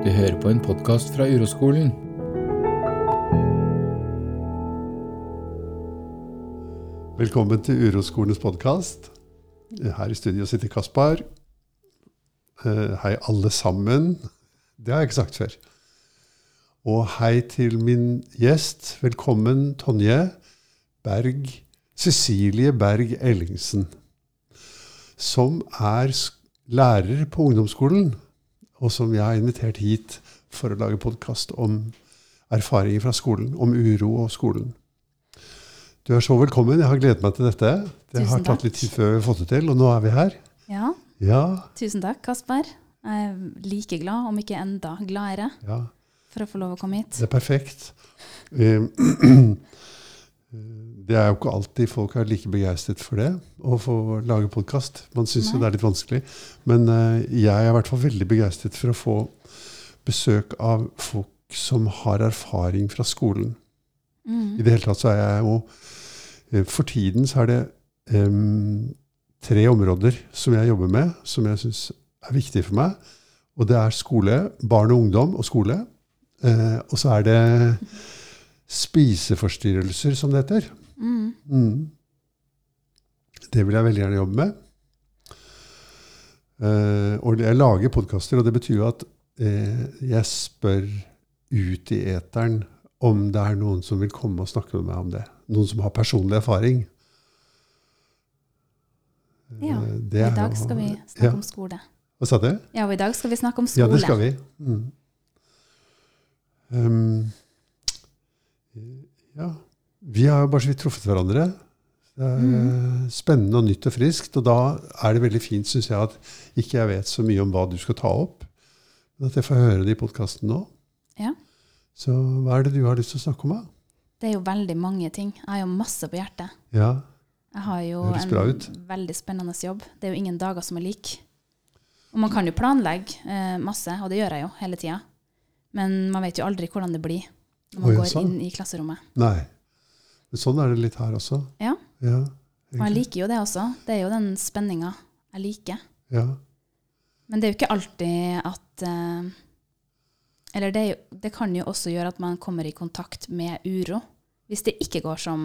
Du hører på en podkast fra Uroskolen. Velkommen til Uroskolens podkast. Her i studio sitter Kaspar. Eh, Hei, alle sammen. Det har jeg ikke sagt før. Og hei til min gjest. Velkommen, Tonje Berg Cecilie Berg Ellingsen. Som er lærer på ungdomsskolen, og som jeg har invitert hit for å lage podkast om erfaringer fra skolen, om uro og skolen. Du er så velkommen. Jeg har gledet meg til dette. Det har tatt takk. litt tid før vi har fått det til, og nå er vi her. Ja, Ja, tusen takk, Kasper. Jeg er like glad, om ikke enda gladere, ja. for å få lov å komme hit. Det er perfekt. Eh, Det er jo ikke alltid folk er like begeistret for det, å få lage podkast. Man syns jo det er litt vanskelig. Men eh, jeg er i hvert fall veldig begeistret for å få besøk av folk som har erfaring fra skolen. I Mm. det hele tatt så er jeg jo eh, For tiden så er det um, tre områder som jeg jobber med, som jeg syns er viktige for meg. Og det er skole, barn og ungdom og skole. Uh, og så er det spiseforstyrrelser, som det heter. Mm. Mm. Det vil jeg veldig gjerne jobbe med. Uh, og jeg lager podkaster, og det betyr jo at uh, jeg spør ut i eteren om det er noen som vil komme og snakke med meg om det. Noen som har personlig erfaring. Eh, Ja, er I dag skal vi snakke ja. om skole. Hva sa du? Ja, og i dag skal vi snakke om skole. Ja, det skal vi. Mm. Um, ja. Vi har jo bare så vidt truffet hverandre. Det er Mm. eh, spennende og nytt og friskt. Og da er det veldig fint, syns jeg, at ikke jeg vet så mye om hva du skal ta opp, men at jeg får høre det i podkasten nå. Ja. Så hva er det du har lyst til å snakke om, da? Det er jo veldig mange ting. Jeg har jo masse på hjertet. Ja. Jeg har jo en veldig spennende jobb. Det er jo ingen dager som er like. Og man kan jo planlegge eh, masse, og det gjør jeg jo hele tida. Men man vet jo aldri hvordan det blir når man Oi, går sånn. inn i klasserommet. Nei. Men sånn er det litt her også. Ja. Ja. Og jeg liker jo det også. Det er jo den spenninga jeg liker. ja. Men det er jo ikke alltid at uh, Eller det, det kan jo også gjøre at man kommer i kontakt med uro. Hvis det ikke går som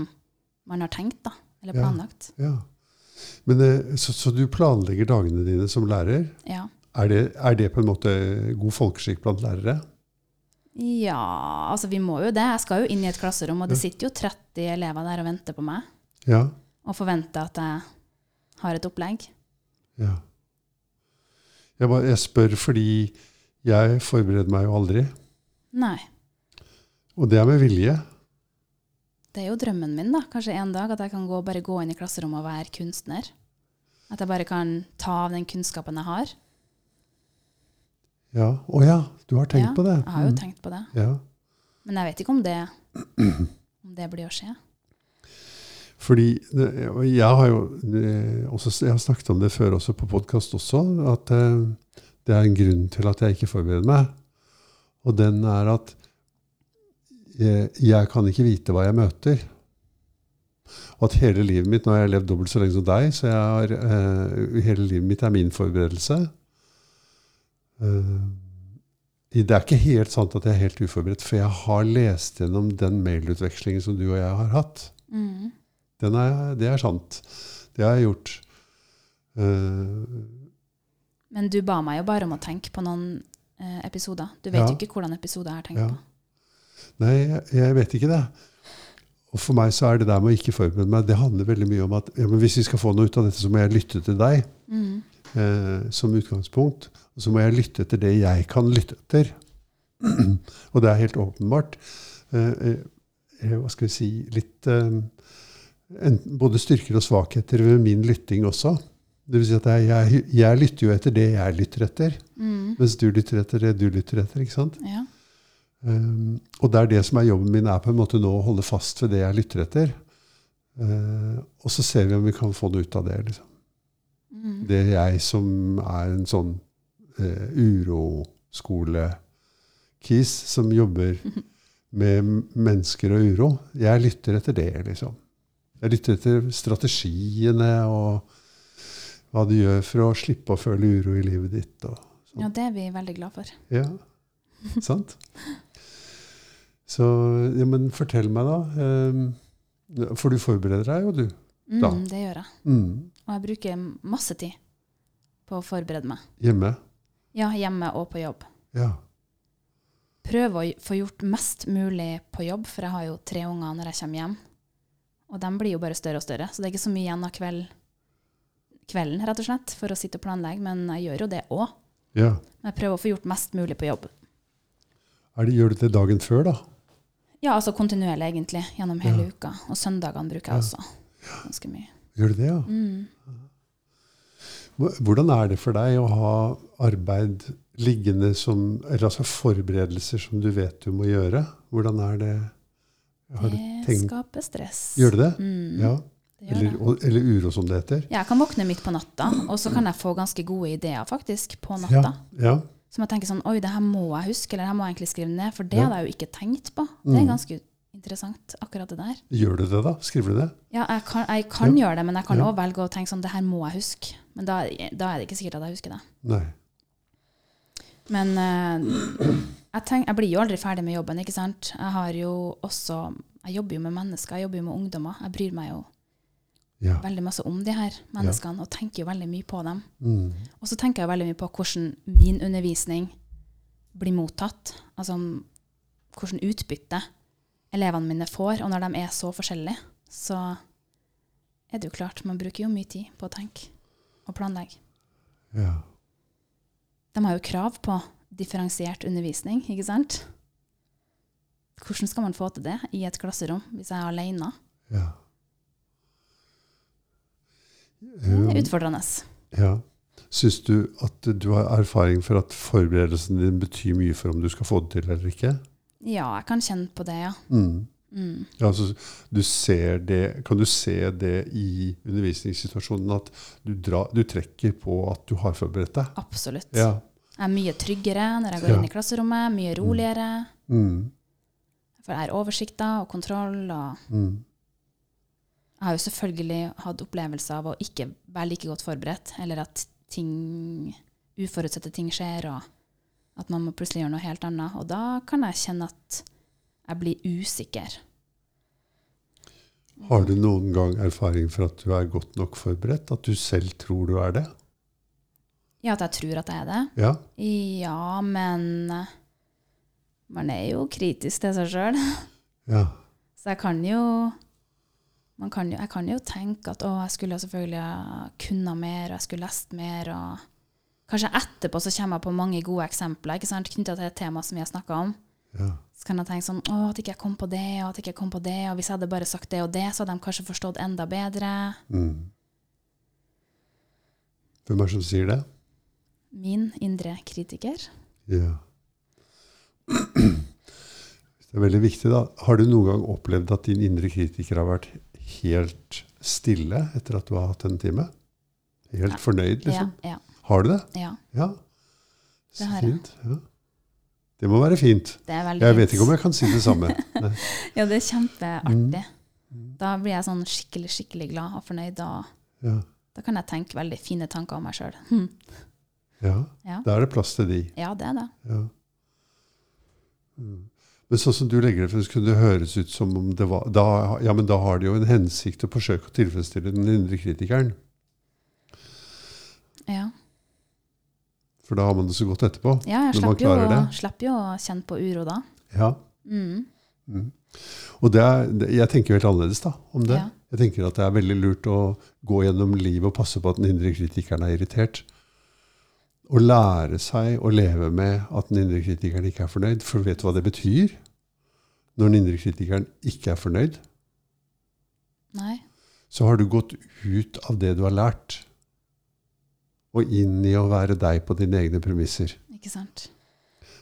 man har tenkt, da. Eller planlagt. ja. Men, eh, så, så du planlegger dagene dine som lærer? Ja. Er det, er det på en måte god folkeskikk blant lærere? Ja, altså vi må jo det. Jeg skal jo inn i et klasserom, og det sitter jo 30 elever der og venter på meg. Ja. Og forventer at jeg har et opplegg. ja. Jeg, bare, jeg spør fordi jeg forbereder meg jo aldri. Nei. Og det er med vilje. Det er jo drømmen min, da. Kanskje en dag at jeg kan gå, bare gå inn i klasserommet og være kunstner. At jeg bare kan ta av den kunnskapen jeg har. Ja. Å ja, du har tenkt ja, på det? Jeg har jo Mm. tenkt på det. Ja. Men jeg vet ikke om det, om det blir å skje. Fordi jeg har jo eh, også, jeg har snakket om det før også på podkast også, at eh, det er en grunn til at jeg ikke forbereder meg. Og den er at jeg, jeg kan ikke vite hva jeg møter. Og at hele livet mitt Nå har jeg levd dobbelt så lenge som deg, så har, eh, hele livet mitt er min forberedelse. Eh, det er ikke helt sant at jeg er helt uforberedt, for jeg har lest gjennom den mailutvekslingen som du og jeg har hatt. Mm. Den er, det er sant. Det har jeg gjort. Uh, Men du ba meg jo bare om å tenke på noen uh, episoder. Du vet Ja. jo ikke hvordan episoder jeg har tenkt Ja. på. nei, jeg, jeg vet ikke det. Og for meg så er det der med å ikke forberede meg, det handler veldig mye om at ja, men hvis vi skal få noe ut av dette, så må jeg lytte til deg Mm. Eh, som utgangspunkt. Og så må jeg lytte etter det jeg kan lytte etter. og det er helt åpenbart. Eh, eh, hva skal vi si Litt eh, enten, Både styrker og svakheter ved min lytting også. Det vil si at jeg, jeg, jeg lytter jo etter det jeg lytter etter. Mm. Mens du lytter etter det du lytter etter. ikke sant? Ja. Um, og det er det som er jobben min, er på en måte nå å holde fast ved det jeg lytter etter. Uh, og så ser vi om vi kan få noe ut av det. liksom. Mm. Det er jeg som er en sånn uh, uroskolekis som jobber med mennesker og uro. Jeg lytter etter det, liksom. Jeg lytter etter strategiene og hva du gjør for å slippe å føle uro i livet ditt. Og sånn. ja, det er vi veldig glad for. Ja. Sant? Så ja, men fortell meg, da. eh, For du forbereder deg jo, du. Mm, Da. det gjør jeg. Mm. Og jeg bruker masse tid på å forberede meg. Hjemme. Ja, hjemme og på jobb. Ja. Prøve å få gjort mest mulig på jobb, for jeg har jo tre unger når jeg kommer hjem. Og de blir jo bare større og større, så det er ikke så mye igjen av kveld, kvelden, rett og slett, for å sitte og planlegge. Men jeg gjør jo det òg. ja. Men jeg prøver å få gjort mest mulig på jobb. Er det, gjør du det dagen før, da? Ja, altså kontinuerlig, egentlig, gjennom hele Ja. uka. Og søndagene bruker jeg også ganske mye. Gjør du det, ja? Mm. Hvordan er det for deg å ha arbeid liggende som Eller altså forberedelser som du vet du må gjøre? Hvordan er det Har Det skaper stress. Gjør det det? Mm, Ja. Eller, eller uro, som det heter? Ja, jeg kan våkne midt på natta, og så kan jeg få ganske gode ideer faktisk på natta. ja. Som jeg tenker sånn Oi, det her må jeg huske, eller det her må jeg egentlig skrive ned. For det Ja. hadde jeg jo ikke tenkt på. Det er Mm. ganske interessant, akkurat det der. Gjør du det, da? Skriver du det? Ja, jeg kan, jeg kan gjøre det, men jeg kan Ja. velge å tenke sånn Det her må jeg huske. Men da, da er det ikke sikkert at jeg husker det. Nei. Men uh, jeg, tenk, jeg blir jo aldri ferdig med jobben, ikke sant. Jeg har jo også Jeg jobber jo med mennesker, jeg jobber jo med ungdommer. Jeg bryr meg jo Ja. veldig masse om de her menneskene og tenker jo veldig mye på dem. Mm. Og så tenker jeg veldig mye på hvordan min undervisning blir mottatt. Altså hvordan utbytte elevene mine får. Og når de er så forskjellige, så er det jo klart, man bruker jo mye tid på å tenke og planlegge. ja. De har jo krav på differensiert undervisning, ikke sant? Hvordan skal man få til det i et klasserom hvis jeg er alene? ja. Det er Um, utfordrende. ja. Syns du at du har erfaring for at forberedelsen din betyr mye for om du skal få det til eller ikke? Ja, jeg kan kjenne på det, ja. Mm. Mm. Ja, altså, du ser det, kan du se det i undervisningssituasjonen at du, dra, du trekker på at du har forberedt deg? Absolutt. Ja. Jeg er mye tryggere når jeg går Ja. inn i klasserommet, mye roligere. Mm. For jeg har oversikter og kontroll. Og Mm. jeg har jo selvfølgelig hatt opplevelser av å ikke være like godt forberedt, eller at ting, uforutsette ting skjer, og at man må plutselig gjøre noe helt annet. Og da kan jeg kjenne at jeg blir usikker. Har du noen gang erfaring for at du er godt nok forberedt? At du selv tror du er det? Ja, at jeg tror at jeg er det. Ja? Ja, men eh, man er jo kritisk til seg sjøl. Ja. Så jeg kan jo, man kan jo Jeg kan jo tenke at å, jeg skulle selvfølgelig kunne mer, og jeg skulle lest mer. og Kanskje etterpå så kommer jeg på mange gode eksempler ikke sant, knytta til et tema som vi har snakka om. ja. Så kan jeg tenke sånn Å, at ikke jeg kom på det, og at ikke jeg kom på det. Og hvis jeg hadde bare sagt det og det, så hadde de kanskje forstått enda bedre. Mm. Hvem er det som sier det? Min indre kritiker. Ja. Det er veldig viktig, da. Har du noen gang opplevd at din indre kritiker har vært helt stille etter at du har hatt en time? Helt Ja. fornøyd, liksom? Ja, ja, Har du det? ja. Ja. Det Så har jeg. fint. Ja. Det må være fint. Det er veldig Jeg vet ikke om jeg kan si det samme. Ja, det er kjempeartig. Mm. Da blir jeg sånn skikkelig, skikkelig glad og fornøyd. Og Ja. da kan jeg tenke veldig fine tanker om meg sjøl. Hm. ja. Ja. Da er det plass til de. Ja, det er det. Ja. Mm. Men sånn som du legger det frem, kunne det høres ut som om det var da, Ja, men da har det jo en hensikt å forsøke å tilfredsstille den indre kritikeren. Ja, For da har man det så godt etterpå. ja jeg klarer jo, slipper jo å kjenne på uro da. Ja. Mm. Mm. Og det er, det, jeg tenker jo helt annerledes da, om det. Ja. Jeg tenker at det er veldig lurt å gå gjennom livet og passe på at den indre kritikeren er irritert. Å lære seg å leve med at den indre kritikeren ikke er fornøyd. For vet du hva det betyr? Når den indre kritikeren ikke er fornøyd, Nei. så har du gått ut av det du har lært, og inn i å være deg på dine egne premisser. Ikke sant?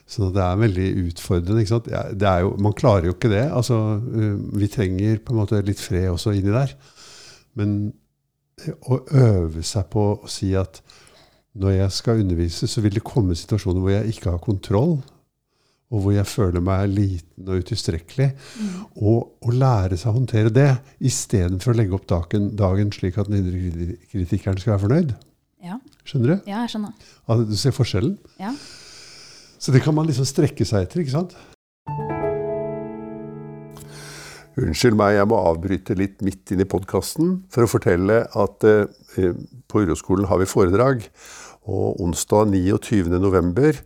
Så det er veldig utfordrende. Ikke er jo, man klarer jo ikke det. Altså, uh, vi trenger på en måte litt fred også inni der. Men å øve seg på å si at når jeg skal undervise, så vil det komme situasjoner hvor jeg ikke har kontroll, og hvor jeg føler meg liten og utilstrekkelig. Mm. Og å lære seg å håndtere det, istedenfor å legge opp dagen, dagen slik at den indre kritikeren skal være fornøyd. Ja. Skjønner du? ja, jeg skjønner. At du ser forskjellen? Ja. Så det kan man liksom strekke seg etter, ikke sant? Unnskyld meg, jeg må avbryte litt midt inn i podkasten for å fortelle at eh, på Uroskolen har vi foredrag. Og onsdag 29.11.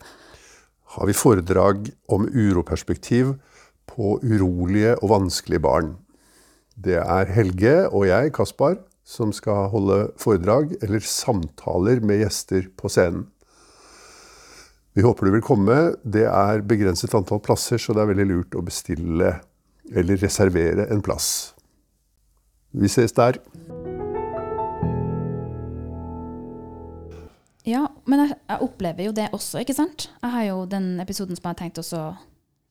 har vi foredrag om uroperspektiv på urolige og vanskelige barn. Det er Helge og jeg, Kaspar, som skal holde foredrag eller samtaler med gjester på scenen. Vi håper du vil komme. Det er begrenset antall plasser, så det er veldig lurt å bestille eller reservere en plass. Vi ses der. Ja, men jeg, jeg opplever jo det også, ikke sant? Jeg har jo den episoden som jeg har tenkt også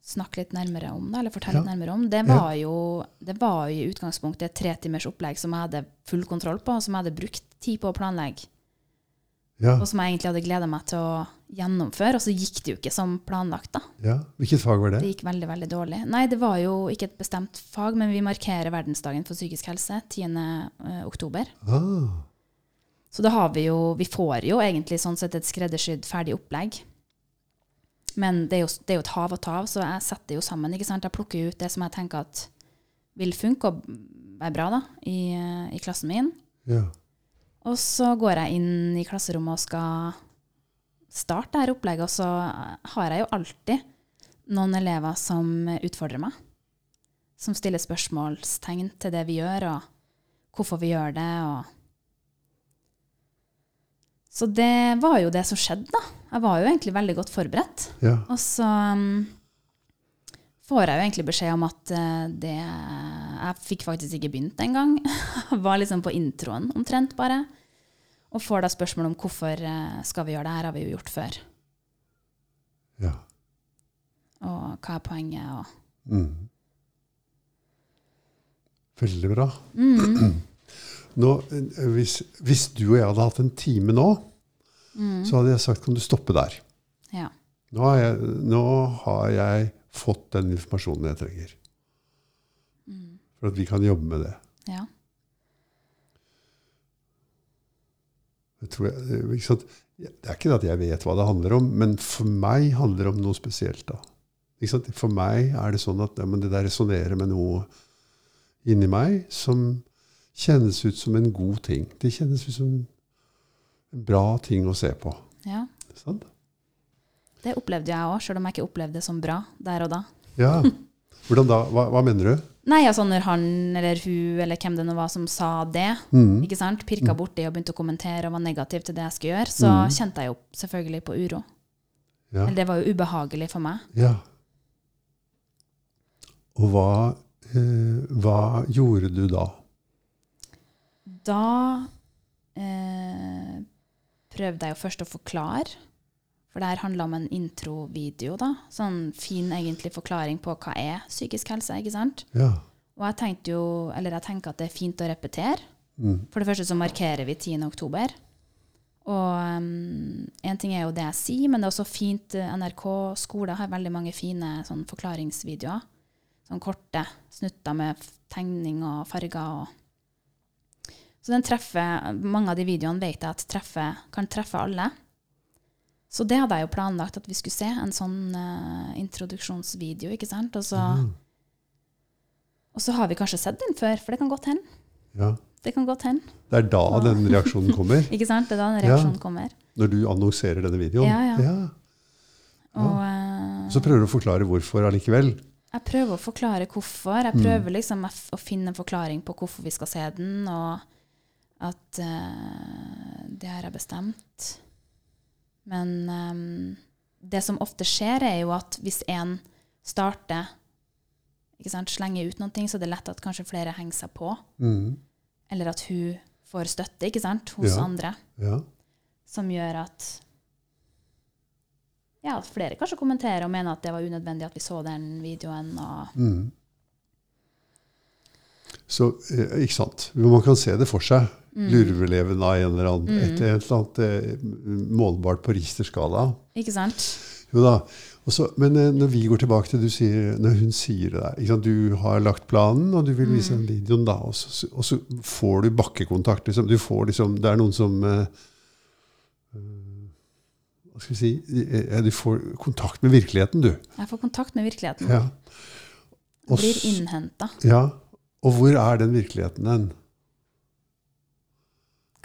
snakke litt nærmere om, da, eller fortelle Ja. litt nærmere om, det var, jo, det var jo i utgangspunktet et tretimers opplegg som jeg hadde full kontroll på, og som jeg hadde brukt tid på å planlegge, Ja, og som jeg egentlig hadde gleda meg til å gjennomføre, og så gikk det jo ikke som planlagt, da. ja. Hvilket fag var Det det? gikk veldig, veldig dårlig. Nei, det var jo ikke et bestemt fag, men vi markerer verdensdagen for psykisk helse 10. eh, oktober. Ah, Så da har vi jo Vi får jo egentlig sånn sett et skreddersydd ferdig opplegg. Men det er, jo, det er jo et hav å ta av, så jeg setter jo sammen. ikke sant? Jeg plukker ut det som jeg tenker at vil funke og være bra da, i, i klassen min. ja. Og så går jeg inn i klasserommet og skal starte dette opplegget, og så har jeg jo alltid noen elever som utfordrer meg. Som stiller spørsmålstegn til det vi gjør, og hvorfor vi gjør det. Og så det var jo det som skjedde, da. Jeg var jo egentlig veldig godt forberedt. ja. Og så um, får jeg jo egentlig beskjed om at eh, det Jeg fikk faktisk ikke begynt engang. Var liksom på introen omtrent, bare. Og får da spørsmål om hvorfor eh, skal vi gjøre det her, har vi jo gjort før. ja. Og hva er poenget, og Mm. Veldig bra. mm, Nå, eh, hvis, hvis du og jeg hadde hatt en time nå, så hadde jeg sagt kan du stoppe der. Ja. Nå har jeg, nå har jeg fått den informasjonen jeg trenger. For at vi kan jobbe med det. Ja. Jeg eh? Det er ikke at jeg vet hva det handler om, men for meg handler det om noe spesielt. da. For meg er det sånn at ja, men det der resonnerer med noe inni meg som kjennes ut som en god ting. Det kjennes ut som en bra ting å se på. ja. Sånn? Det opplevde jeg òg, sjøl om jeg ikke opplevde det som bra der og da. Ja. Hvordan da? Hva, hva mener du? Nei, altså når han eller hun eller hvem det nå var som sa det, Mm. ikke sant, pirka borti og begynte å kommentere og var negativ til det jeg skulle gjøre, så Mm. kjente jeg jo selvfølgelig på uro. Ja. Eller det var jo ubehagelig for meg. ja. Og hva, eh, hva gjorde du da? Da eh, prøvde jeg jo først å forklare. For det her handla om en introvideo. da. Sånn fin egentlig forklaring på hva er psykisk helse. ikke sant? Ja. Og jeg tenkte jo, eller jeg tenker at det er fint å repetere. Mm. For det første så markerer vi 10. oktober. Og én ting er jo det jeg sier, men det er også fint eh, NRK skole har veldig mange fine sånn forklaringsvideoer. Sånn korte snutter med tegning og farger. Og. Så den treffer, mange av de videoene vet jeg at treffer, kan treffe alle. Så det hadde jeg jo planlagt at vi skulle se, en sånn uh, introduksjonsvideo. ikke sant? Og så, Mm. og så har vi kanskje sett den før, for det kan godt hende. ja. Det kan godt hende. Det er da den reaksjonen kommer? Ikke sant? Det er da den Ja. reaksjonen kommer. Når du annonserer denne videoen? Ja, ja. Og uh, Så prøver du å forklare hvorfor allikevel? jeg prøver å forklare hvorfor. Jeg prøver liksom å finne en forklaring på hvorfor vi skal se den, og at uh, det har jeg bestemt. Men um, det som ofte skjer, er jo at hvis en starter ikke sant, slenger ut noen ting, så er det lett at kanskje flere henger seg på. Mm. Eller at hun får støtte ikke sant, hos Ja. andre. Ja. som gjør at ja, at flere kanskje kommenterer og mener at det var unødvendig at vi så den videoen. Og, Mm. Så, eh, ikke sant. Man kan se det for seg. Mm. Lurveleven av en eller annen, et, et eller annet eh, målbart på Richter-skala. ikke sant? Jo da. Også, men eh, når vi går tilbake til du sier, når hun sier det der sant? Du har lagt planen, og du vil vise Mm. videoen, da, og så, og så får du bakkekontakt. Liksom. Du får liksom, det er noen som eh, eh, hva skal vi si, ja, Du får kontakt med virkeligheten, du. Jeg får kontakt med virkeligheten. Ja. Og Blir innhenta. ja. Og hvor er den virkeligheten hen?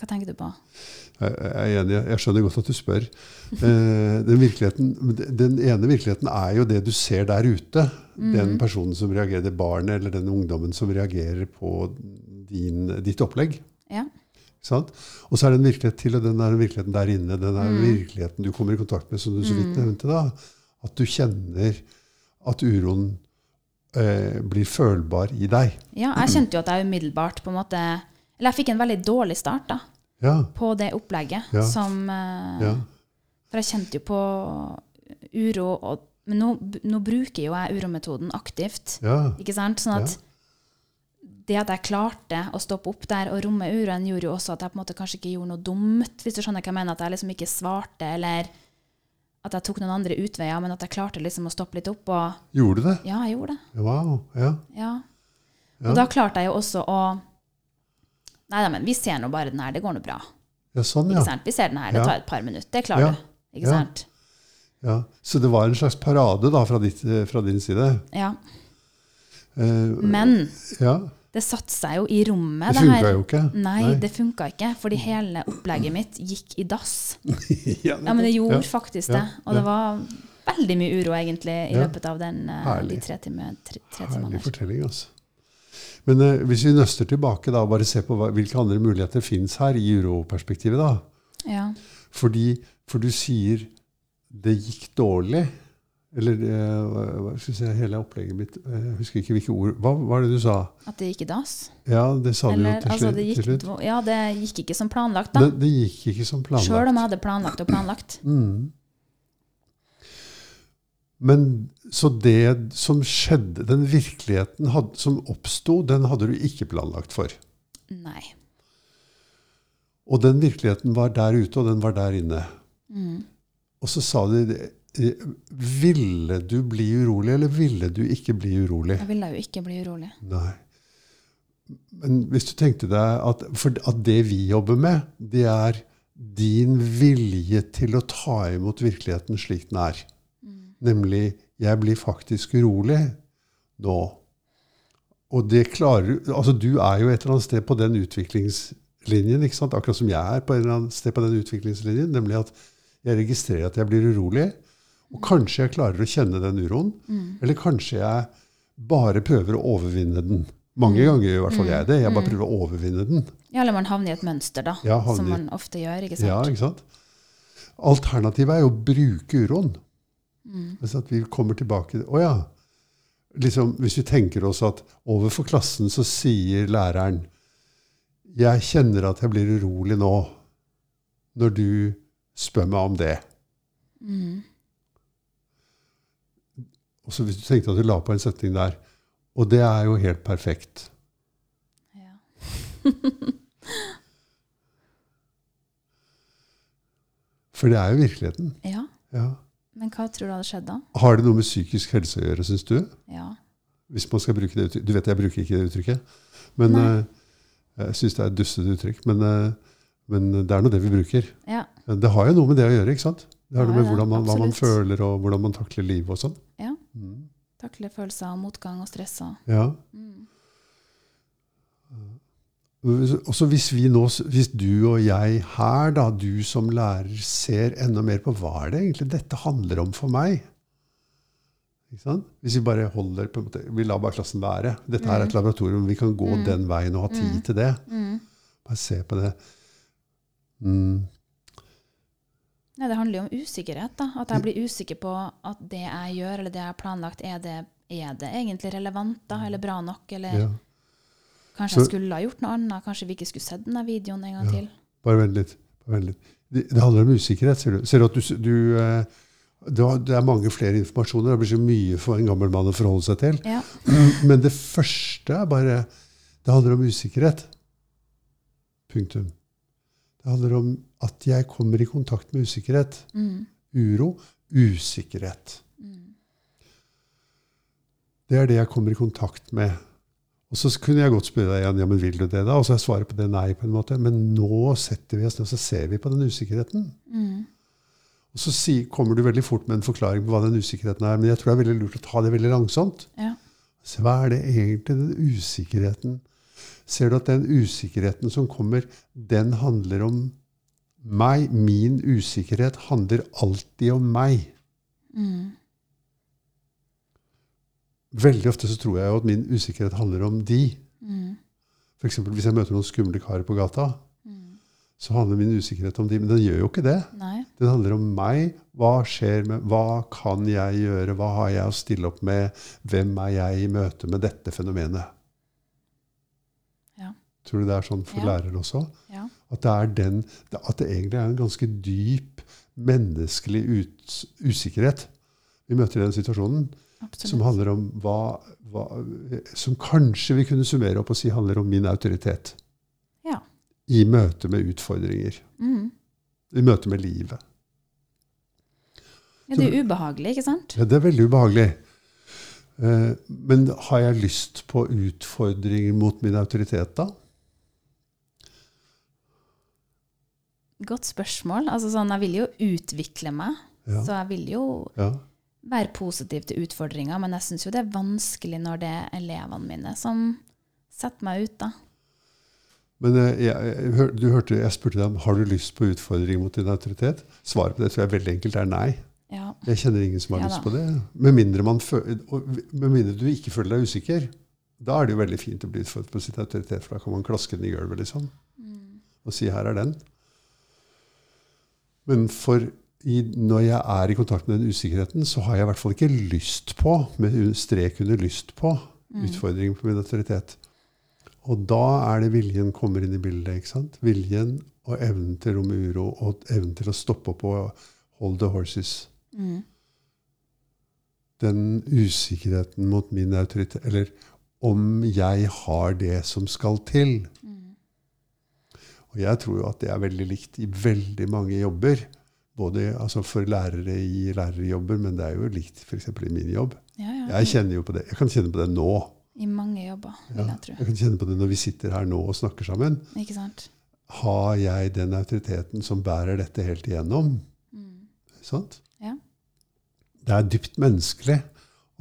Hva tenker du på? Jeg jeg er enig, jeg skjønner godt at du spør. Eh, Den, den ene virkeligheten er jo det du ser der ute. Den personen som reagerer, det barnet eller den ungdommen som reagerer på din, ditt opplegg. Ja. Sant? Og så er det en virkelighet til, og den er virkeligheten der inne. Den er virkeligheten du kommer i kontakt med, som du så vidt nevnte. da. At du kjenner at uroen eh, blir følbar i deg. ja, jeg kjente jo at jeg umiddelbart på en måte Eller jeg fikk en veldig dårlig start da, Ja, på det opplegget. Ja. Som eh, ja, For jeg kjente jo på uro, og, men nå, nå bruker jo jeg urometoden aktivt. ja. Ikke sant? Sånn at det at jeg klarte å stoppe opp der og romme uroen, gjorde jo også at jeg på en måte kanskje ikke gjorde noe dumt, hvis du skjønner hva jeg mener. At jeg liksom ikke svarte, eller at jeg tok noen andre utveier, men at jeg klarte liksom å stoppe litt opp. Og Gjorde du det? ja, jeg gjorde det. Wow. Ja. Ja. Ja. Og da klarte jeg jo også å Nei da, men vi ser nå bare den her, det går nå bra. ja, sånn, ja. Vi ser den her, det tar et par minutter, det klarer Ja. du. Ikke Ja. sant? ja. Så det var en slags parade da fra, ditt, eh, fra din side? Ja. Eh, Men ja. det satte seg jo i rommet, Det funka jo ikke. Nei, det funka ikke, fordi hele opplegget mitt gikk i dass. ja, men det gjorde faktisk det. Og det var veldig mye uro, egentlig, i løpet av den, eh, Herlig. de tre, time, tre, tre Herlig timene. der. fortelling, altså. Men eh, hvis vi nøster tilbake da, og bare ser på hva, hvilke andre muligheter fins her i uroperspektivet, da. Ja. Fordi, for du sier det gikk dårlig. Eller eh, hva- skal jeg si, hele opplegget mitt eh, Jeg husker ikke hvilke ord Hva var det du sa? At det gikk i dass? Ja, det sa du jo til altså, det til slutt. gikk, ja, det gikk ikke som planlagt, da. Det, det gikk ikke som planlagt. Sjøl om jeg hadde planlagt og planlagt. Mm. Men så det som skjedde, den virkeligheten had, som oppsto, den hadde du ikke planlagt for. Nei. Og den virkeligheten var der ute, og den var der inne. Mm. Og så sa de Ville du bli urolig, eller ville du ikke bli urolig? Jeg ville jo ikke bli urolig. Nei. Men hvis du tenkte deg at, at det vi jobber med, det er din vilje til å ta imot virkeligheten slik den er. Nemlig 'jeg blir faktisk urolig nå'. Og det klarer Altså, du er jo et eller annet sted på den utviklingslinjen, ikke sant? akkurat som jeg er på et eller annet sted på den utviklingslinjen, nemlig at jeg registrerer at jeg blir urolig, og kanskje jeg klarer å kjenne den uroen, eller kanskje jeg bare prøver å overvinne den. Mange ganger gjør i hvert fall jeg det. Jeg bare prøver å overvinne den. Ja, eller man havner i et mønster, da. Ja, som man ofte gjør. ikke sant? Ja, ikke sant? Alternativet er jo å bruke uroen. Altså at vi kommer tilbake Å ja. Liksom, hvis vi tenker oss at overfor klassen så sier læreren Jeg kjenner at jeg blir urolig nå når du spør meg om det. Mm. Og så hvis du tenkte at du la på en setning der Og det er jo helt perfekt. Ja. For det er jo virkeligheten. ja. Ja. Men hva tror du hadde skjedd da? Har det noe med psykisk helse å gjøre, syns du? Ja. Hvis man skal bruke det uttrykket. Du vet jeg bruker ikke det uttrykket. Men Nei. eh, jeg syns det er et dustete uttrykk. Men, eh, men det er nå det vi bruker. ja. Det har jo noe med det å gjøre. ikke sant? Det har Ja, noe med hvordan man, hva man føler, og hvordan man takler livet og sånn. Ja. Mm. Takle følelser av motgang og stress og Ja. mm. Også hvis vi nå, hvis du og jeg her, da, du som lærer, ser enda mer på hva er det egentlig dette handler om for meg? Ikke sant? Hvis vi bare holder på en måte, Vi lar bare klassen være. Dette her er et laboratorium. Vi kan gå den veien og ha tid til det. Mm. Bare se på det. Mm. Nei, det handler jo om usikkerhet. da. At jeg blir usikker på at det jeg gjør, eller det jeg har planlagt, er det, er det egentlig relevant da, eller bra nok? Eller Ja. Kanskje Så- jeg skulle ha gjort noe annet? Kanskje vi ikke skulle sett denne videoen en gang Ja. til? Bare vent litt. Bare vent litt. Det, det handler om usikkerhet, ser du. Ser du at du, du eh, det er mange flere informasjoner. Det blir så mye for en gammel mann å forholde seg til. Ja. Men det første er bare Det handler om usikkerhet. Punktum. Det handler om at jeg kommer i kontakt med usikkerhet. Mm. Uro. Usikkerhet. Mm. Det er det jeg kommer i kontakt med. Og så kunne jeg godt spørre deg igjen ja, men vil du det da? Og så er svaret på det nei. på en måte. Men nå setter vi oss ned og så ser vi på den usikkerheten. Mm. Og så si, kommer du veldig fort med en forklaring på hva den usikkerheten er. Men jeg tror det er veldig lurt å ta det veldig langsomt. Ja. Så hva er det egentlig den usikkerheten Ser du at den usikkerheten som kommer, den handler om meg? Min usikkerhet handler alltid om meg. Mm. Veldig ofte så tror jeg jo at min usikkerhet handler om de. Mm. F.eks. hvis jeg møter noen skumle karer på gata, Mm. så handler min usikkerhet om de. Men den gjør jo ikke det. Nei. Den handler om meg. Hva skjer med Hva kan jeg gjøre? Hva har jeg å stille opp med? Hvem er jeg i møte med dette fenomenet? Ja. Tror du det er sånn for Ja. lærere også? Ja. At det, den, at det egentlig er en ganske dyp menneskelig ut, usikkerhet vi møter i den situasjonen, Absolutt. som handler om hva, hva Som kanskje vi kunne summere opp og si handler om min autoritet Ja. i møte med utfordringer. Mm. I møte med livet. Ja, det er ubehagelig, ikke sant? Ja, det er veldig ubehagelig. Eh, Men har jeg lyst på utfordringer mot min autoritet, da? Godt spørsmål. Altså sånn, jeg vil jo utvikle meg, Ja. så jeg vil jo ja. Være positiv til utfordringer, men jeg syns jo det er vanskelig når det er elevene mine som setter meg ut, da. Men eh, jeg, jeg, du hørte, jeg spurte deg om har du lyst på utfordringer mot din autoritet. Svaret på det tror jeg veldig enkelt er nei. Ja. Jeg kjenner ingen som har Ja lyst på det. Med mindre, med mindre du ikke føler deg usikker. Da er det jo veldig fint å bli utfordret på sitt autoritet, for da kan man klaske den i gulvet liksom, Mm. og si 'her er den'. Men for i, når jeg er i kontakt med den usikkerheten, så har jeg i hvert fall ikke lyst på, med strek under lyst på, Mm. utfordringer på min autoritet. Og da er det viljen kommer inn i bildet. ikke sant? Viljen og evnen til rom og uro, og evnen til å stoppe opp og hold the horses. Mm. Den usikkerheten mot min autoritet Eller om jeg har det som skal til. Mm. Og jeg tror jo at det er veldig likt i veldig mange jobber. Både altså for lærere i lærerjobber, men det er jo likt f.eks. i min jobb. Ja, ja. Jeg kjenner jo på det. Jeg kan kjenne på det nå. I mange jobber, vil jeg tro. jeg kan kjenne på det når vi sitter her nå og snakker sammen. Ikke sant? Har jeg den autoriteten som bærer dette helt igjennom? Mm. Sant? Ja. Det er dypt menneskelig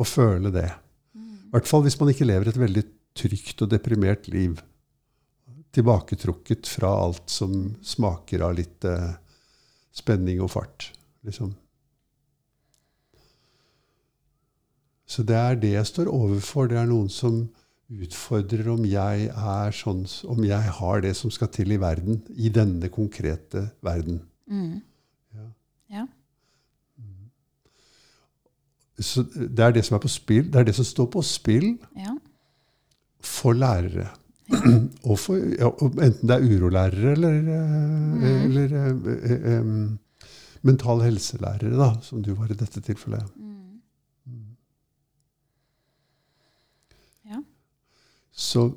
å føle det. Mm. I hvert fall hvis man ikke lever et veldig trygt og deprimert liv. Tilbaketrukket fra alt som smaker av litt eh, spenning og fart. Liksom. Så det er det jeg står overfor. Det er noen som utfordrer om jeg er sånn, om jeg har det som skal til i verden. I denne konkrete verden. Mm. Ja. Ja. Så det er det som er på spill. Det er det som står på spill ja. for lærere. og for, ja, enten det er urolærere eller, mm. eller eh, eh, mental helselærere, da, som du var i dette tilfellet. Mm. Ja. Så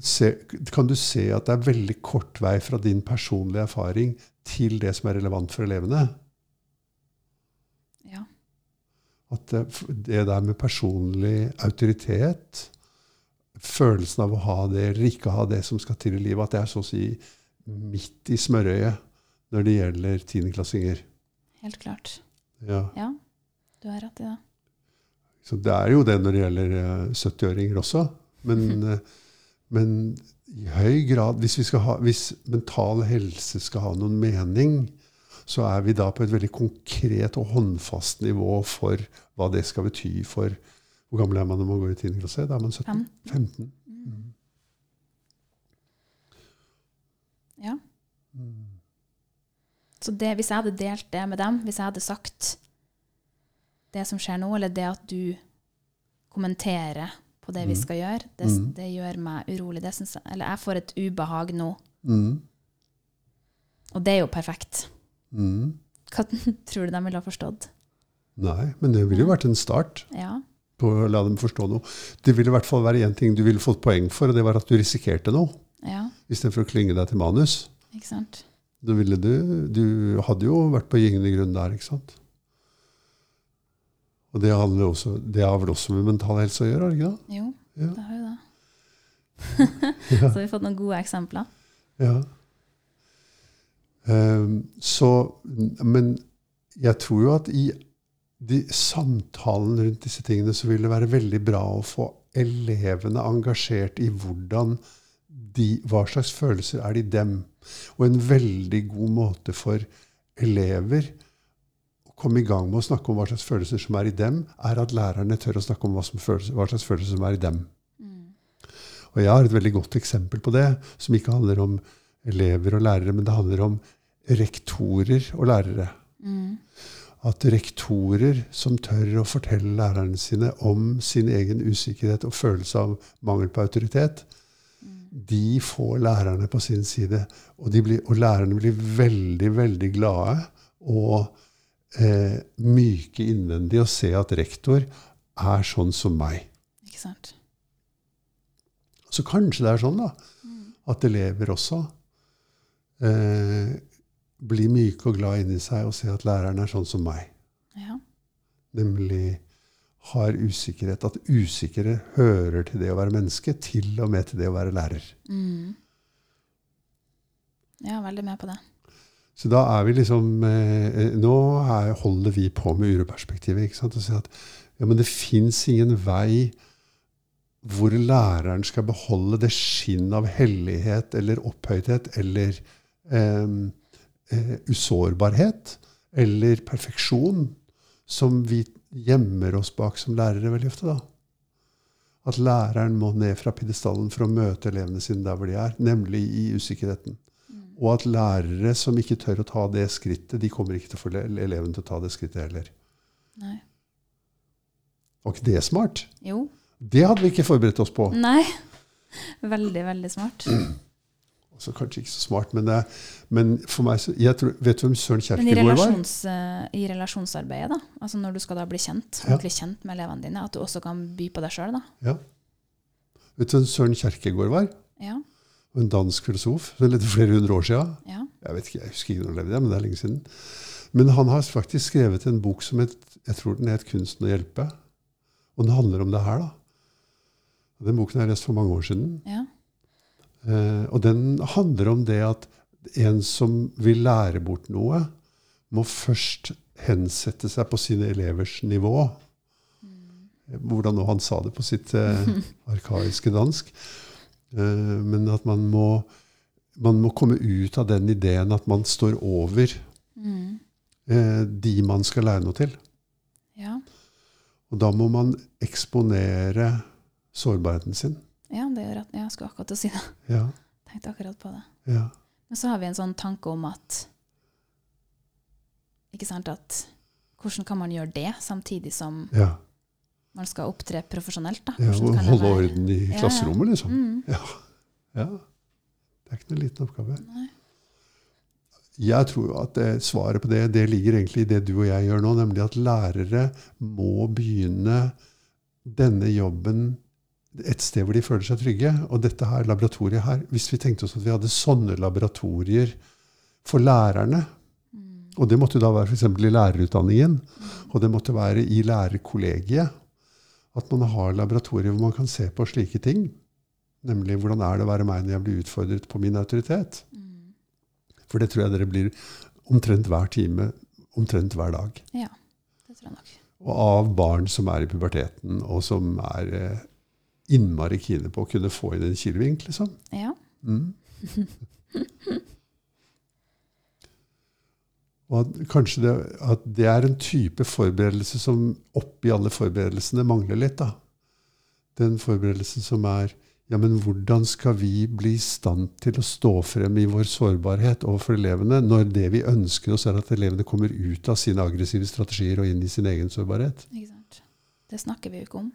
se, kan du se at det er veldig kort vei fra din personlige erfaring til det som er relevant for elevene. Ja. At det, det der med personlig autoritet, følelsen av å ha det eller ikke ha det som skal til i livet, at det er så å si midt i smørøyet når det gjelder tiendeklassinger. Helt klart. Ja. Ja, du har rett i det. Så det er jo det når det gjelder eh, 70-åringer også. Men, eh, men i høy grad hvis, vi skal ha, hvis mental helse skal ha noen mening, så er vi da på et veldig konkret og håndfast nivå for hva det skal bety for Hvor gammel er man når man går i 10. klasse? Da er man 17? Fem. 15. Mm. Ja. Mm. Så det, hvis jeg hadde delt det med dem, hvis jeg hadde sagt det som skjer nå, eller det at du kommenterer på det vi Mm. skal gjøre, det, Mm. det gjør meg urolig. Det jeg, eller jeg får et ubehag nå. Mm. Og det er jo perfekt. Mm. Hva tror du de ville ha forstått? Nei, men det ville jo vært en start Ja. Å la dem forstå noe. Det ville i hvert fall være én ting du ville fått poeng for, og det var at du risikerte noe. Ja, Istedenfor å klynge deg til manus. ikke sant? Da ville du, du hadde jo vært på gyngende grunn der, ikke sant? Og det, også, det har vel også med mental helse å gjøre, ikke det? Jo, Ja. det har jo det. Så vi har fått noen gode eksempler. Ja. Um, så, men jeg tror jo at i de samtalen rundt disse tingene så vil det være veldig bra å få elevene engasjert i hvordan de, hva slags følelser er det i dem. Og en veldig god måte for elever å komme i gang med å snakke om hva slags følelser som er i dem, er at lærerne tør å snakke om hva, som følelser, hva slags følelser som er i dem. Og jeg har et veldig godt eksempel på det, som ikke handler om elever og lærere, men det handler om rektorer og lærere. At rektorer som tør å fortelle lærerne sine om sin egen usikkerhet og følelse av mangel på autoritet, de får lærerne på sin side. Og, blir, og lærerne blir veldig, veldig glade og eh, myke innvendig og se at rektor er sånn som meg. Ikke sant? Så kanskje det er sånn da, at elever også eh, blir myke og glad inni seg og se at læreren er sånn som meg. Ja. Nemlig har usikkerhet. At usikre hører til det å være menneske, til og med til det å være lærer. Mm. Ja, veldig med på det. Så da er vi liksom eh, Nå er, holder vi på med uroperspektivet. ikke sant? Og sier at ja, men det fins ingen vei hvor læreren skal beholde det skinn av hellighet eller opphøythet eller eh, eh, usårbarhet eller perfeksjon som vi gjemmer oss bak som lærere veldig ofte. da. At læreren må ned fra pidestallen for å møte elevene sine der hvor de er, nemlig i usikkerheten. Og at lærere som ikke tør å ta det skrittet, de kommer ikke til å få elevene til å ta det skrittet heller. Nei. Var ikke det smart? Jo. Det hadde vi ikke forberedt oss på. Nei. Veldig, veldig smart. Altså, kanskje ikke så smart, men, det, men for meg så, jeg tror, Vet du hvem Søren Kjerkegaard var? relasjons, eh, i relasjonsarbeidet, da, altså når du skal da bli kjent, Ja. ordentlig kjent med elevene dine, at du også kan by på deg sjøl, da. Ja. Vet du hvem Søren Kjerkegaard var? Ja. En dansk filosof. som levde flere hundre år siden. ja. Jeg vet ikke, jeg husker ikke når han levde, men det er lenge siden. Men han har faktisk skrevet en bok som het, jeg tror den het 'Kunsten å hjelpe'. Og den handler om det her. da. Den boken har jeg lest for mange år siden. ja. Eh, og den handler om det at en som vil lære bort noe, må først hensette seg på sine elevers nivå. Hvordan nå han sa det på sitt eh, arkaiske dansk. Eh, men at man må, man må komme ut av den ideen at man står over Mm. eh, de man skal lære noe til. ja. Og da må man eksponere sårbarheten sin. Ja, det gjør at jeg skulle akkurat til å si det. Ja, Tenkte akkurat på det. ja, Men så har vi en sånn tanke om at Ikke sant at Hvordan kan man gjøre det samtidig som ja. man skal opptre profesjonelt? da? ja og holde orden i klasserommet, liksom. Mm. Ja. ja. Det er ikke noen liten oppgave. Nei. Jeg tror at det, svaret på det, det ligger egentlig i det du og jeg gjør nå, nemlig at lærere må begynne denne jobben et sted hvor de føler seg trygge. Og dette her laboratoriet her, hvis vi tenkte oss at vi hadde sånne laboratorier for lærerne, Mm. og det måtte da være f.eks. i lærerutdanningen, og det måtte være i lærerkollegiet, at man har laboratorier hvor man kan se på slike ting. Nemlig hvordan er det å være meg når jeg blir utfordret på min autoritet. Mm. For det tror jeg dere blir omtrent hver time, omtrent hver dag. Ja, det tror jeg nok. Og av barn som er i puberteten, og som er eh, innmari kine på å kunne få inn en kilevink, liksom. Ja. Mm. Og at kanskje det, at det er en type forberedelse som oppi alle forberedelsene mangler litt. da. Den forberedelsen som er ja, men hvordan skal vi bli i stand til å stå frem i vår sårbarhet overfor elevene, når det vi ønsker oss, er at elevene kommer ut av sine aggressive strategier og inn i sin egen sårbarhet? Ikke sant. Det snakker vi jo ikke om.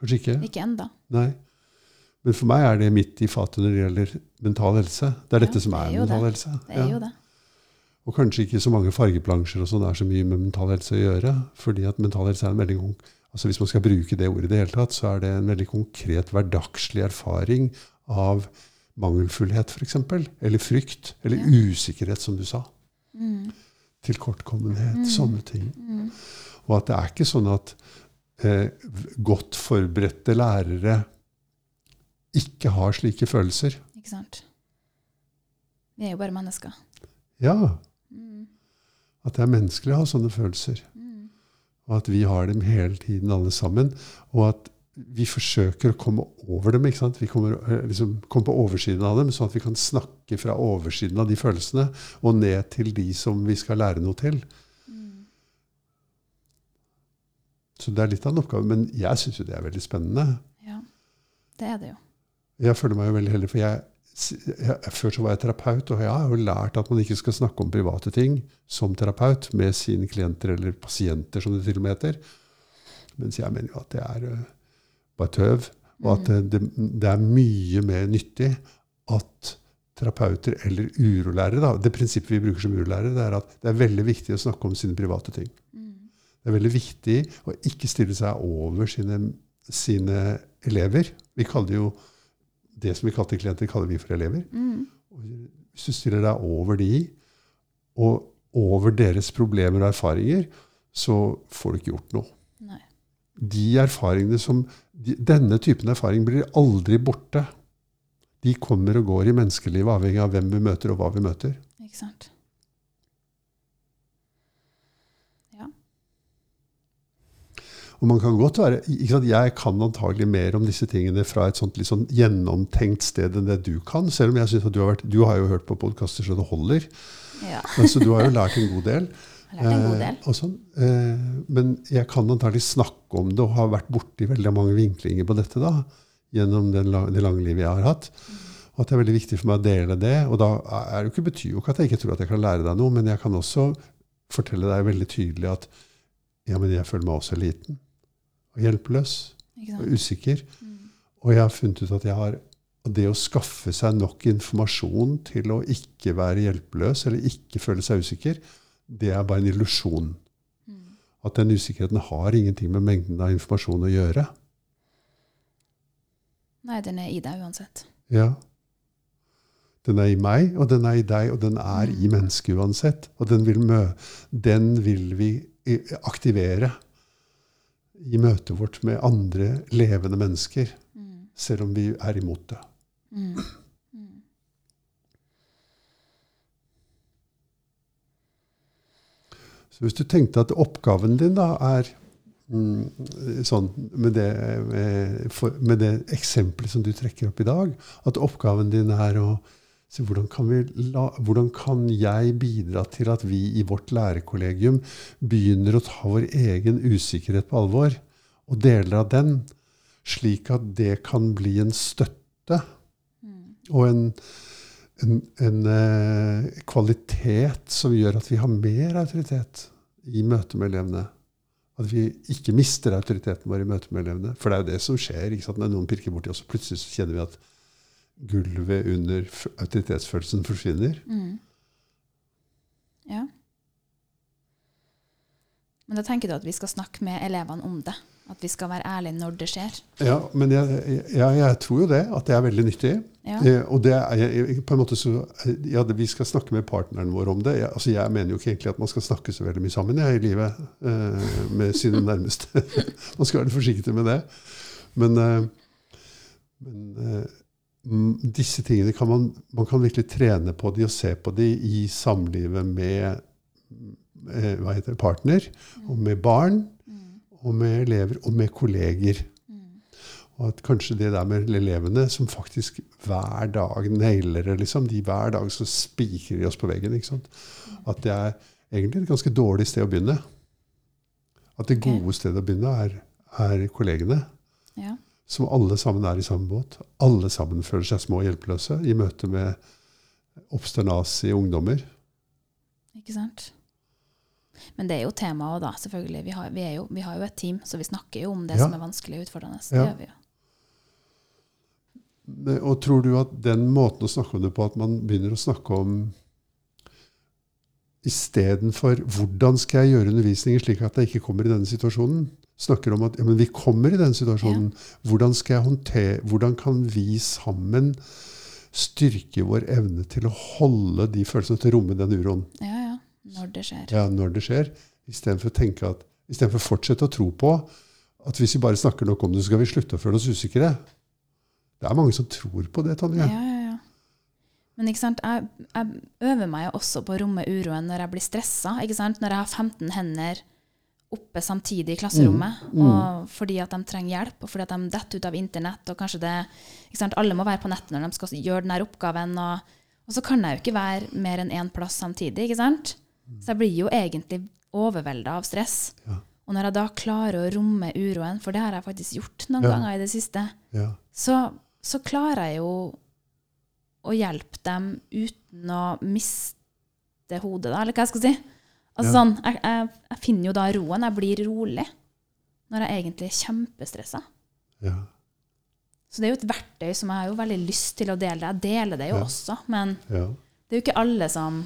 Kanskje ikke? Ikke enda. Nei. Men for meg er det midt i fatet når det gjelder mental helse. Det er Ja, dette som det er, er mental det. helse. Det er Ja. jo det. Og kanskje ikke så mange fargeplansjer og sånn er så mye med mental helse å gjøre. fordi at mental helse er en veldig ung... altså Hvis man skal bruke det ordet i det hele tatt, så er det en veldig konkret hverdagslig erfaring av mangelfullhet, f.eks. Eller frykt. Eller Ja. usikkerhet, som du sa. Mm. Tilkortkommenhet. Mm. Sånne ting. Mm. Og at det er ikke sånn at eh, godt forberedte lærere ikke har slike følelser. Ikke sant. Vi er jo bare mennesker. Ja, Mm. At det er menneskelig å ha sånne følelser. Mm. Og at vi har dem hele tiden, alle sammen. Og at vi forsøker å komme over dem. ikke sant? Vi kommer, eh, liksom, kommer på oversiden av dem, sånn at vi kan snakke fra oversiden av de følelsene og ned til de som vi skal lære noe til. Mm. Så det er litt av en oppgave. Men jeg syns jo det er veldig spennende. Ja, det er det jo. Jeg føler meg jo veldig heldig, for jeg, jeg, før så var jeg terapeut, og jeg har jo lært at man ikke skal snakke om private ting som terapeut med sine klienter eller pasienter, som det til og med heter. Mens jeg mener jo at det er eh, bare tøv. Og at det, det, det er mye mer nyttig at terapeuter eller urolærere da, Det prinsippet vi bruker som urolærere, det er at det er veldig viktig å snakke om sine private ting. Mm. Det er veldig viktig å ikke stille seg over sine, sine elever. Vi kaller jo det som vi kalte klienter, kaller vi for elever. Mm. Hvis du stiller deg over de, og over deres problemer og erfaringer, så får du ikke gjort noe. Nei. De erfaringene som, de, Denne typen erfaring blir aldri borte. De kommer og går i menneskelivet, avhengig av hvem vi møter, og hva vi møter. Ikke sant? Ja. Og man kan godt være, Jeg kan antagelig mer om disse tingene fra et sånt litt sånn gjennomtenkt sted enn det du kan. Selv om jeg synes at du har vært, du har jo hørt på podkaster så det holder. ja. Men så du har jo lært en god del. Jeg har lært en god del. Eh, og sånn. eh, men jeg kan antagelig snakke om det og har vært borti veldig mange vinklinger på dette da, gjennom det lange livet jeg har hatt. Og at det er veldig viktig for meg å dele det. Og da er det ikke, betyr jo ikke at jeg ikke tror at jeg kan lære deg noe, men jeg kan også fortelle deg veldig tydelig at ja, men jeg føler meg også liten. Og hjelpeløs. Og usikker. Mm. Og jeg har funnet ut at jeg har det å skaffe seg nok informasjon til å ikke være hjelpeløs eller ikke føle seg usikker, det er bare en illusjon. Mm. At den usikkerheten har ingenting med mengden av informasjon å gjøre. Nei, den er i deg uansett. Ja. Den er i meg, og den er i deg, og den er i mennesket uansett. Og den vil, den vil vi aktivere i møtet vårt med andre levende mennesker, Mm. selv om vi er imot det. Mm. Mm. Så hvis du tenkte at oppgaven din da er mm, sånn med det, med, med det eksempelet som du trekker opp i dag, at oppgaven din er å se hvordan kan, vi la, hvordan kan jeg bidra til at vi i vårt lærerkollegium begynner å ta vår egen usikkerhet på alvor, og deler av den, slik at det kan bli en støtte Mm. og en, en, en eh, kvalitet som gjør at vi har mer autoritet i møte med elevene. At vi ikke mister autoriteten vår i møte med elevene. For det er jo det som skjer. Når noen pirker borti oss, og plutselig så kjenner vi at gulvet under autoritetsfølelsen forsvinner. Mm. Ja. Men da tenker du at vi skal snakke med elevene om det? At vi skal være ærlige når det skjer? Ja, men jeg, jeg, jeg tror jo det, at det er veldig nyttig. Ja. Eh, og det er, på en måte så, ja, det, Vi skal snakke med partneren vår om det. Jeg, altså jeg mener jo ikke egentlig at man skal snakke så veldig mye sammen jeg, i livet eh, med sine nærmeste. man skal være forsiktig med det. Men, eh, men eh, disse tingene kan man, man kan virkelig trene på de og se på de i samlivet med eh, hva heter det, partner, og med barn, Mm. og med elever, og med kolleger. Mm. Og at kanskje det der med elevene som faktisk hver dag nailer det, liksom, de hver dag så spikrer de oss på veggen. ikke sant? At det er egentlig et ganske dårlig sted å begynne. At det gode stedet å begynne er, er kollegene. Ja. Som alle sammen er i samme båt. Alle sammen føler seg små og hjelpeløse i møte med obsternasige ungdommer. Ikke sant? Men det er jo temaet òg, da. selvfølgelig. Vi har, vi, er jo, vi har jo et team, så vi snakker jo om det Ja. som er vanskelig og utfordrende. Det Ja. gjør vi jo. Og tror du at den måten å snakke om det på, at man begynner å snakke om istedenfor hvordan skal jeg gjøre undervisningen slik at jeg ikke kommer i denne situasjonen, snakker om at ja, men vi kommer i den situasjonen. Hvordan, skal jeg håndtere, hvordan kan vi sammen styrke vår evne til å holde de følelsene til å romme den uroen Ja, ja. Når det skjer. ja, når det skjer, istedenfor å fortsette å tro på at hvis vi bare snakker nok om det, så skal vi slutte å føle oss usikre. Det er mange som tror på det, Tonje. Ja, ja, ja. Men ikke sant, jeg, jeg øver meg også på å romme uroen når jeg blir stressa. Når jeg har 15 hender oppe samtidig i klasserommet, Mm, mm. Og fordi at de trenger hjelp, og fordi at de detter ut av internett. og kanskje det? Alle må være på nettet når de skal gjøre denne oppgaven. Og, og så kan jeg jo ikke være mer enn én plass samtidig. ikke sant? Så jeg blir jo egentlig overvelda av stress. Ja. Og når jeg da klarer å romme uroen, for det har jeg faktisk gjort noen Ja. ganger i det siste, Ja. så, så klarer jeg jo å hjelpe dem uten å miste hodet, da, eller hva jeg skal si. Altså Ja. sånn, jeg, jeg, jeg finner jo da roen. Jeg blir rolig når jeg egentlig er kjempestressa. ja. Så det er jo et verktøy som jeg har jo veldig lyst til å dele. Jeg deler det jo Ja. også, men ja. det er jo ikke alle som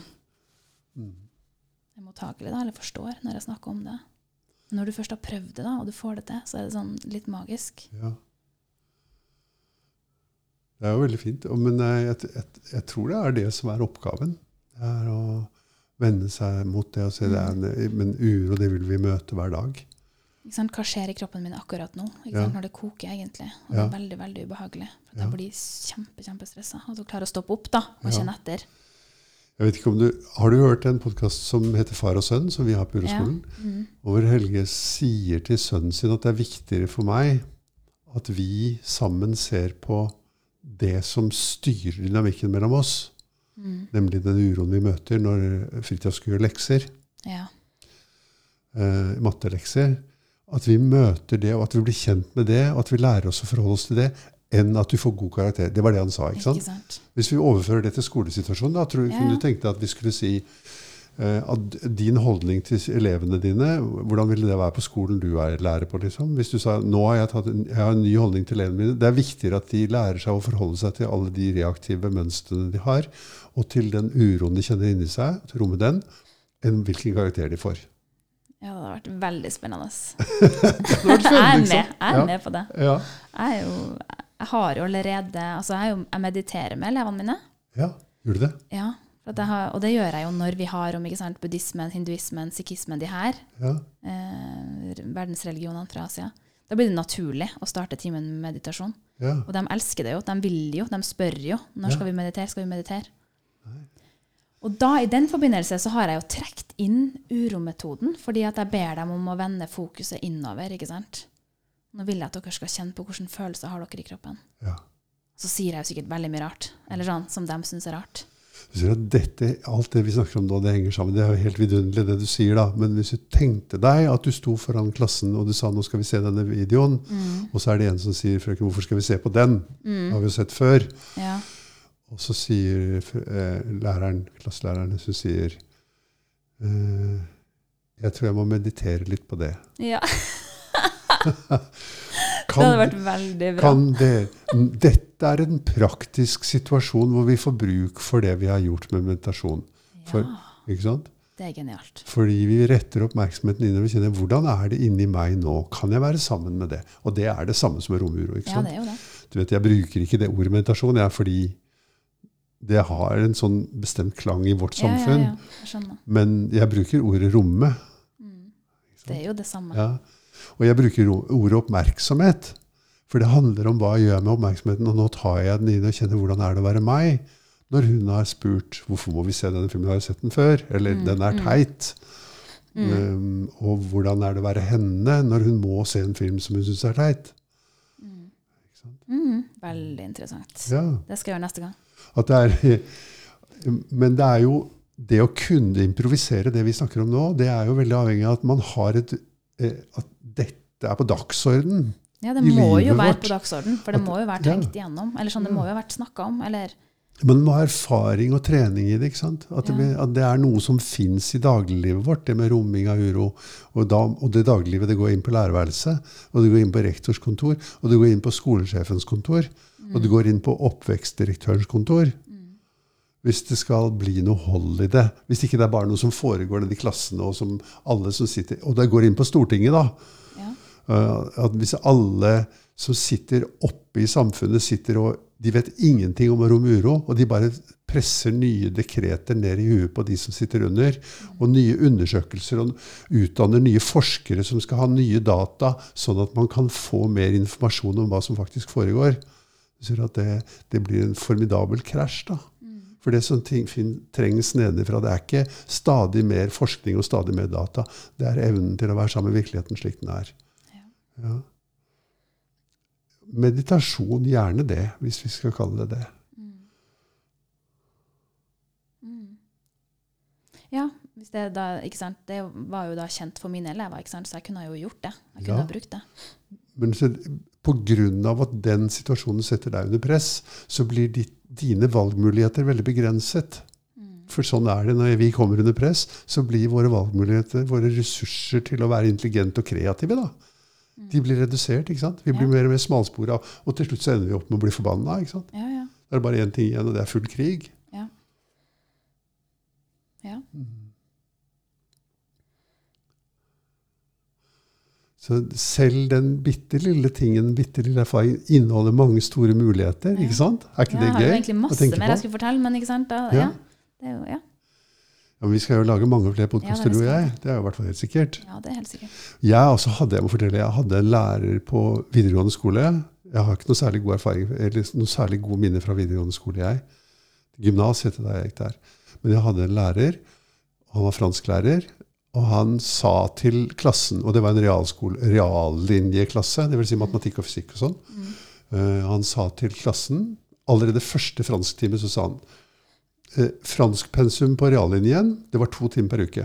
Mm. er mottakelige da, eller forstår når jeg snakker om det. Når du først har prøvd det, da, og du får det til, så er det sånn litt magisk. Ja. Det er jo veldig fint. Men jeg, jeg, jeg, jeg tror det er det som er oppgaven. Det er å vende seg mot det og se det er en, Men uro, det vil vi møte hver dag. Hva skjer i kroppen min akkurat nå? Ja. Når det koker, egentlig. Og Ja. det er veldig veldig ubehagelig. For Ja. Jeg blir kjempe, kjempestressa. Og du klarer å stoppe opp da, og Ja. kjenne etter. Jeg vet ikke om du, Har du hørt en podkast som heter Far og sønn, som vi har på Uroskolen? Mm. Hvor Helge sier til sønnen sin at det er viktigere for meg at vi sammen ser på det som styrer dynamikken mellom oss. Mm. Nemlig den uroen vi møter når Fridtjof gjør lekser. Ja. eh, mattelekser. At vi møter det, og at vi blir kjent med det, og at vi lærer oss å forholde oss til det, enn at du får god karakter. Det var det han sa. ikke sant? Ikke sant? Hvis vi overfører det til skolesituasjonen, da tror Ja. kunne du tenke deg at vi skulle si at din holdning til elevene dine, hvordan ville det være på skolen du er lærer på? liksom? Hvis du sa nå har jeg, tatt en, jeg har en ny holdning til elevene mine, det er viktigere at de lærer seg å forholde seg til alle de reaktive mønstrene de har, og til den uroen de kjenner inni seg, til romme den, enn hvilken karakter de får. Ja, det har vært veldig spennende. Hadde Jeg er med, jeg er Ja. med på det. Ja. Jeg, jo, jeg har jo allerede altså jeg, jo, jeg mediterer med elevene mine. ja. Gjør du det? Ja, har, og det gjør jeg jo når vi har om ikke sant, buddhismen, hinduismen, sikhismen, de her Ja. eh, verdensreligionene fra Asia. Da blir det naturlig å starte timen med meditasjon. ja. Og de elsker det jo. De vil jo. De spør jo. Når skal vi meditere? Skal vi meditere? Og da, i den forbindelse så har jeg jo trukket inn urometoden, fordi at jeg ber dem om å vende fokuset innover. ikke sant? Nå vil jeg at dere skal kjenne på hvilke følelser har dere i kroppen. ja. Så sier jeg jo sikkert veldig mye rart. Eller sånn som de syns er rart. Du sier at dette, Alt det vi snakker om nå, det henger sammen. Det er jo helt vidunderlig, det du sier. da. Men hvis du tenkte deg at du sto foran klassen og du sa nå skal vi se denne videoen, Mm. og så er det en som sier frøken, hvorfor skal vi se på den? Det Mm. har vi jo sett før. Ja. Og så sier eh, læreren, klasselæreren som sier eh, Jeg tror jeg må meditere litt på det. ja. Kan, det hadde vært veldig bra. kan det, dette er en praktisk situasjon hvor vi får bruk for det vi har gjort med meditasjon. for- ja, Ikke sant? det er genialt. Fordi vi retter oppmerksomheten innover kjenner hvordan er det inni meg nå? Kan jeg være sammen med det? Og det er det samme som romuro. ikke Ja, det er jo det. Du vet, Jeg bruker ikke det ordet meditasjon jeg, fordi det har en sånn bestemt klang i vårt Ja, ja, samfunn. ja. Jeg skjønner. Men jeg bruker ordet romme. Mm. Det er jo det samme. Ja. Og jeg bruker ordet oppmerksomhet. For det handler om hva jeg gjør med oppmerksomheten. Og nå tar jeg den inn og kjenner hvordan er det å være meg. Når hun har spurt hvorfor må vi se denne filmen, har jeg sett den før? Eller Mm, den er mm. teit. Mm. Um, og hvordan er det å være henne når hun må se en film som hun syns er teit? Mm. Mm. Veldig interessant. Ja, Det skal jeg gjøre neste gang. at det er, men det er jo det å kunne improvisere det vi snakker om nå, det er jo veldig avhengig av at man har et eh, At dette er på dagsorden. Ja, det må jo være vårt. på dagsorden, for det må jo være ja. tenkt igjennom. Eller sånn, det må jo ha vært snakka om. Eller Men Man må ha erfaring og trening i det. ikke sant? At det, Ja. blir- at det er noe som fins i dagliglivet vårt, det med romming av uro. Og, da, og det dagliglivet det går inn på lærerværelset, og det går inn på rektors kontor, og det går inn på skolesjefens kontor, og det går inn på oppvekstdirektørens kontor. Hvis det skal bli noe hold i det. Hvis ikke det er bare noe som foregår nede i klassene, og som alle som sitter Og det går inn på Stortinget, da. ja. Uh, at hvis alle som sitter oppe i samfunnet, sitter og de vet ingenting om Romuro, og de bare presser nye dekreter ned i huet på de som sitter under, og nye undersøkelser, og utdanner nye forskere som skal ha nye data, sånn at man kan få mer informasjon om hva som faktisk foregår. Det, det blir en formidabel krasj. da. For det som trengs nedenfra, det er ikke stadig mer forskning og stadig mer data. Det er evnen til å være sammen med virkeligheten slik den er. Ja. Ja. Meditasjon, gjerne det, hvis vi skal kalle det det. Ja, hvis det, da, ikke sant? det var jo da kjent for mine elever, ikke sant? så jeg kunne jo gjort det. Jeg kunne Ja. brukt det. Men så, av at den situasjonen setter deg under press, så blir ditt, dine valgmuligheter veldig begrenset. For sånn er det når vi kommer under press, så blir våre valgmuligheter, våre ressurser til å være intelligente og kreative, da, de blir redusert. ikke sant? Vi blir Ja. mer og mer smalspora, og til slutt så ender vi opp med å bli forbanna. ikke sant? Ja, ja. Det er bare én ting igjen, og det er full krig. Ja. ja. Så selv den bitte lille tingen, bitte lille erfaringen, inneholder mange store muligheter. Ja. ikke sant? Er ikke Ja, det jeg har egentlig masse mer jeg skulle fortelle, men ikke sant? Da, Ja. ja. Det er jo, ja. Men vi skal jo lage mange flere podkaster, du og jeg. Det er jo i hvert fall helt sikkert. ja, det er helt sikkert. Jeg også hadde jeg må fortelle, jeg hadde en lærer på videregående skole. Jeg har ikke noe særlig god erfaring, eller noe særlig gode minner fra videregående skole. jeg. Gymnas het det da jeg gikk der. Men jeg hadde en lærer, han var fransklærer. Og han sa til klassen, og det var en realskole, reallinjeklasse, dvs. Si matematikk og fysikk og sånn. Eh, han sa til klassen, allerede første fransktime, så sa han uh, franskpensum på reallinjen, det var to timer per uke,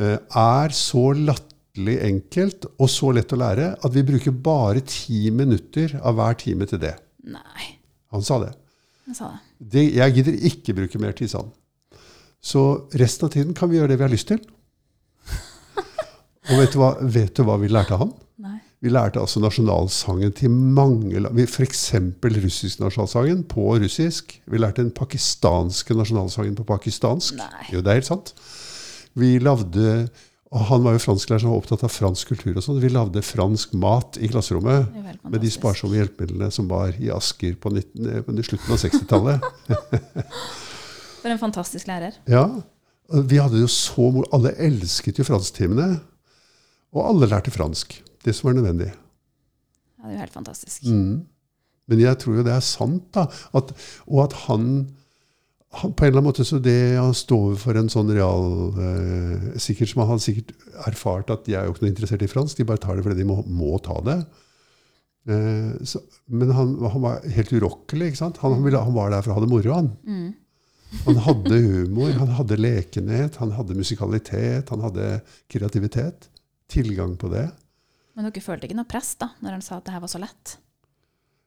uh, er så latterlig enkelt og så lett å lære at vi bruker bare ti minutter av hver time til det. Nei, Han sa det. Han sa det. det jeg gidder ikke bruke mer tid, sa han. Så resten av tiden kan vi gjøre det vi har lyst til. Og vet du hva, vet du hva vi lærte av han? Nei. Vi lærte altså nasjonalsangen til mange land. F.eks. russisk nasjonalsangen på russisk. Vi lærte den pakistanske nasjonalsangen på pakistansk. Nei. Jo, det er helt sant. Vi lagde og Han var jo fransklærer som var opptatt av fransk kultur. og sånn. Vi lagde fransk mat i klasserommet er med de sparsomme hjelpemidlene som var i Asker på, 19, eh, på slutten av 60-tallet. For en fantastisk lærer. Ja, Vi hadde jo så. Alle elsket jo fransktimene. Og alle lærte fransk. Det som var nødvendig. Ja, det er jo helt fantastisk. Mm. Men jeg tror jo det er sant, da. At, og at han, han På en eller annen måte så det han står for en sånn real eh, Sikkert som han sikkert erfart at de er jo ikke noe interessert i fransk, de bare tar det fordi de må, må ta det. Eh, så, men han, han var helt urokkelig. ikke sant? Han, han, ville, han var der for å ha det moro. Han. Mm. han hadde humor, han hadde lekenhet, han hadde musikalitet, han hadde kreativitet. Tilgang på det. Men dere følte ikke noe press da, når han sa at det her var så lett?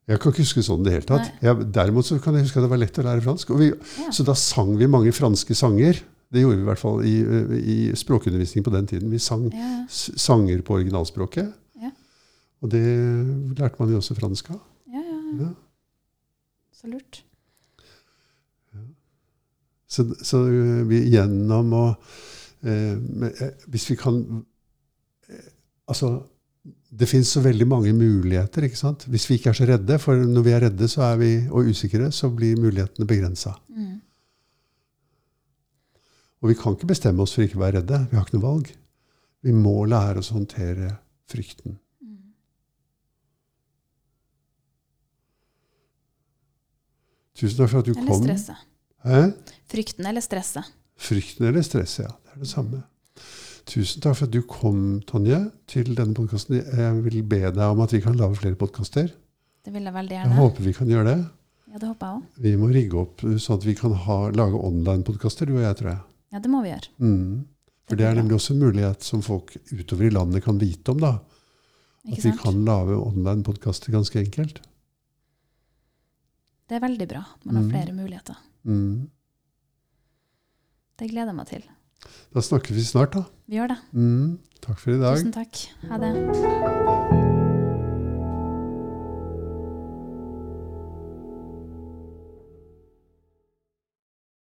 Jeg kan ikke huske sånn i det hele tatt. Jeg, derimot så kan jeg huske at det var lett å lære fransk. Og vi, Ja. Så da sang vi mange franske sanger. Det gjorde vi i hvert fall i, i språkundervisning på den tiden. Vi sang Ja, sanger på originalspråket. Ja. Og det lærte man jo også fransk av. ja, ja. Ja. Så lurt. Så, så vi gjennom å eh, eh, Hvis vi kan Altså, det fins så veldig mange muligheter. ikke sant? Hvis vi ikke er så redde, for når vi er redde så er vi, og usikre, så blir mulighetene begrensa. Mm. Og vi kan ikke bestemme oss for ikke å være redde. Vi har ikke noe valg. Vi må lære oss å håndtere frykten. Mm. Tusen takk for at du Eller kom. stresset. Hæ? Frykten eller stresset. Frykten eller stresset, ja. Det er det samme. Tusen takk for at du kom, Tonje, til denne podkasten. Jeg vil be deg om at vi kan lage flere podkaster. Det vil jeg veldig gjerne. Jeg håper vi kan gjøre det. Ja, det håper jeg også. Vi må rigge opp sånn at vi kan ha, lage online-podkaster, du og jeg, tror jeg. Ja, det må vi gjøre. Mm. For det er nemlig også en mulighet som folk utover i landet kan vite om. da. At vi kan lage online-podkaster ganske enkelt. Det er veldig bra man har Mm. flere muligheter. Mm. Det gleder jeg meg til. Da snakkes vi snart, da. Vi gjør det. Mm. Takk for i dag. Tusen takk. Ha det.